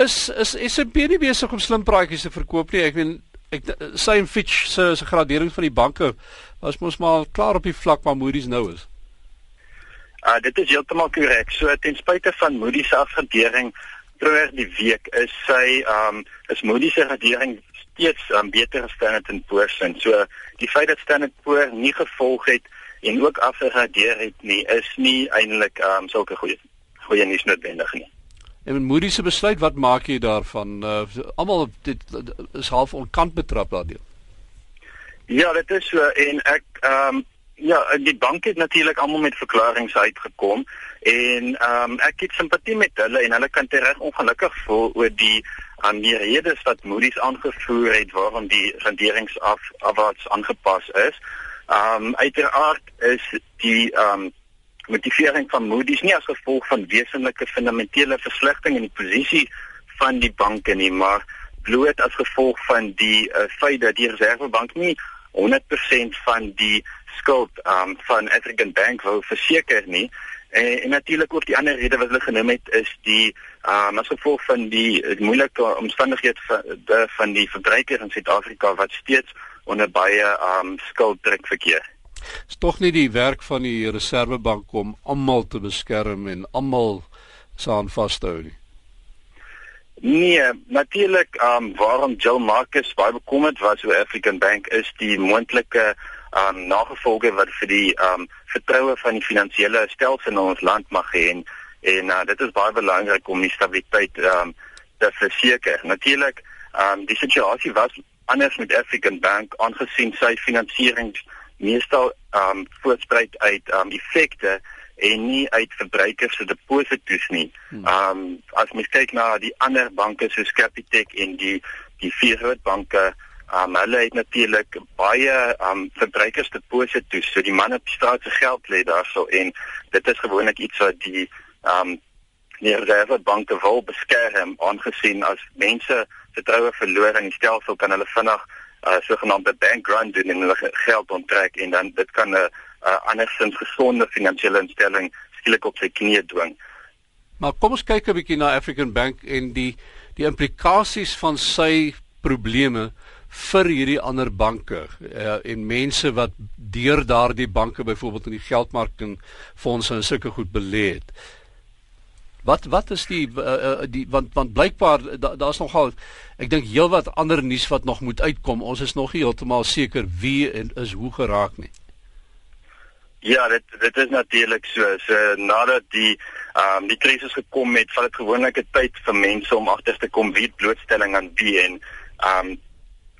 Is is S&P nie besig om slim praatjies te verkoop nie? Ek meen ek en Fitch se se gradering van die banke was mos maar klaar op die vlak waar Moody's nou is. Uh dit is heeltemal korrek. So ten spyte van Moody's se afgradering vroeër die week is sy um is Moody's se gradering steeds um, beter as Standard & Poor's. So die feit dat Standard & Poor's nie gevolg het en ook afgegradeer het nie is nie eintlik um sulke goeie goeie nuus noodwendig nie. En met Moody's se besluit, wat maak jy daarvan? Uh, Almal dit is half onkant betrap daardeur. Ja, dit is so en ek um ja, die bank het natuurlik almal met verklaringe uitgekom en um ek het simpatie met hulle en hulle kan tereg ongelukkig voel oor die aan die redes wat Moody's aangevoer het waarom die renderings af afwaarts aangepas is. Um uiteraard is die um motivering van Moody's nie as gevolg van wesenlike fundamentele verslegting in die posisie van die banke nie, maar bloot as gevolg van die uh, feit dat die Reservebank nie 100% van die skuld um van African Bank wou verseker nie. En, en natuurlik ook die ander rede wat hulle genoem het is die um as gevolg van die, die moeilike omstandighede van van die verbruikers in Suid-Afrika wat steeds onder baie um skulddruk verkeer. Is tog nie die werk van die Reservebank om almal te beskerm en almal saan vas te hou nie. Nee, natuurlik, um waarom Jill Marcus baie bekommerd was oor African Bank is die moontlike um nagevolge wat vir die um vertroue van die finansiële stelsel in ons land mag hê en en uh, dit is baie belangrik om die stabiliteit um te verseker. Natuurlik, um die situasie was anders met African Bank aangesien sy finansiering meestal um voortspruit uit um effekte en nie uit verbruikers se deposito's nie. Hmm. Um as mens kyk na die ander banke soos Capitec en die die vier groot banke Um hulle het natuurlik baie um verbruikers deposito's, so die manne op straat se geld lê daarso en dit is gewoonlik iets wat die um die reservebanke wil beskerm aangesien as mense vertroue verloor in die stelsel kan hulle vinnig uh, sogenaamde bank run doen en hulle geld onttrek en dan dit kan 'n uh, uh, andersins gesonde finansiële instelling skielik op sy knieë dwing. Maar kom ons kyk 'n bietjie na African Bank en die die implikasies van sy probleme vir hierdie ander banke uh, en mense wat deur daardie banke byvoorbeeld in die geldmark en fondse en sulke goed belê het. Wat wat is die uh, die want want blykbaar daar's da nogal ek dink heelwat ander nuus wat nog moet uitkom. Ons is nog nie heeltemal seker wie en is hoe geraak nie. Ja, dit dit is natuurlik so. So nadat die ehm um, die krisis gekom het, vat dit gewoonlik 'n tyd vir mense om agter te kom wie blootstelling aan wie en ehm um,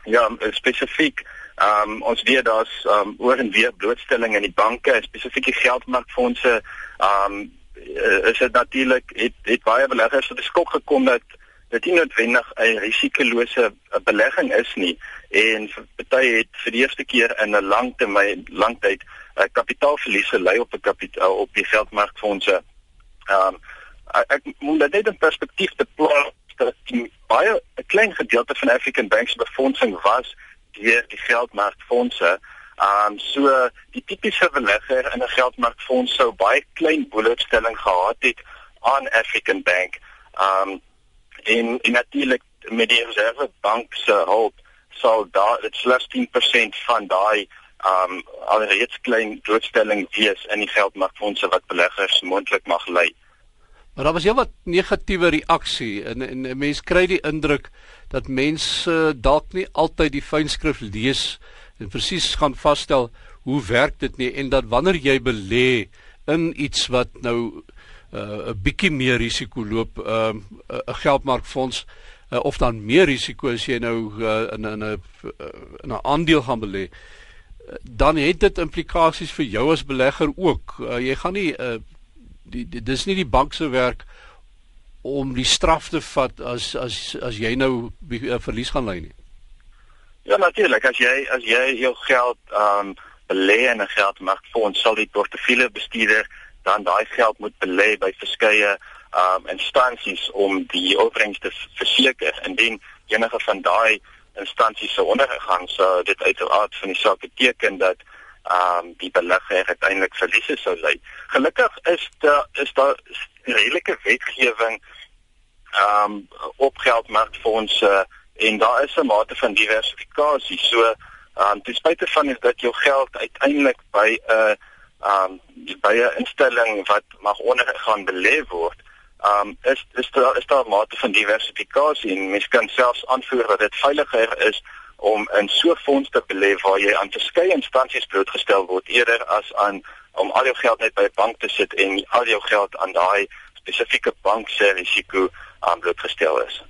ja, spesifiek ehm um, ons weet daar's ehm um, oor en weer blootstelling in die banke, spesifieke geldmarkfondse. Ehm um, is dit natuurlik het het baie beleggers tot die skok gekom dat dit nie noodwendig 'n risikolose belegging is nie en party het vir die eerste keer in 'n lang termyn langtyd uh, kapitaalverliese lei op 'n kapitaal op die veldmarkfondse. Ehm um, ek moet dit net in perspektief te plaas dat die baie 'n klein gedeelte van African Banks befondsing was deur die veldmarkfondse. Ehm um, so die tipiese belegger in 'n geldmarkfonds sou baie klein blootstelling gehad het aan African Bank. Ehm um, en, en natuurlik met die reservebank se hulp sal daar dit slegs 10% van daai um alreeds klein blootstelling wees in die geldmarkfondse wat beleggers moontlik mag lei. Maar daar was heel wat negatiewe reaksie en en mense kry die indruk dat mense dalk nie altyd die fynskrif lees en presies gaan vasstel hoe werk dit nie en dat wanneer jy belê in iets wat nou uh, 'n bietjie meer risiko loop, 'n uh, 'n geldmarkfonds uh, of dan meer risiko as jy nou uh, in 'n 'n 'n aandeel gaan belê. Uh, dan het dit implikasies vir jou as belegger ook. Uh, jy gaan nie uh, die, die dis nie die bank se werk om die straf te vat as as as jy nou uh, verlies gaan ly nie. Ja natuurlik, as jy as jy jou geld um belê in 'n geldmarkfonds, sal die portefeulje bestuurder dan daai geld moet belê by verskeie um instansies om die opbrengs te verseker. Indien enige van daai instansies sou ondergegaan sou dit uiteraard van die saak beteken dat ehm um, die belegger uiteindelik verliese sou ly. Gelukkig is daar is daar redelike wetgewing ehm um, op geldmarkfondse uh, en daar is 'n mate van diversifikasie. So ehm um, ten spyte van dat jou geld uiteindelik by 'n uh, ehm um, by 'n instelling wat mag ondergaan belê word, ehm um, is is daar is daar 'n mate van diversifikasie en mens kan selfs aanvoer dat dit veiliger is om in so 'n fonds te belê waar jy aan verskeie instansies blootgestel word eerder as aan om al jou geld net by 'n bank te sit en al jou geld aan daai spesifieke bank se risiko aan blootgestel is.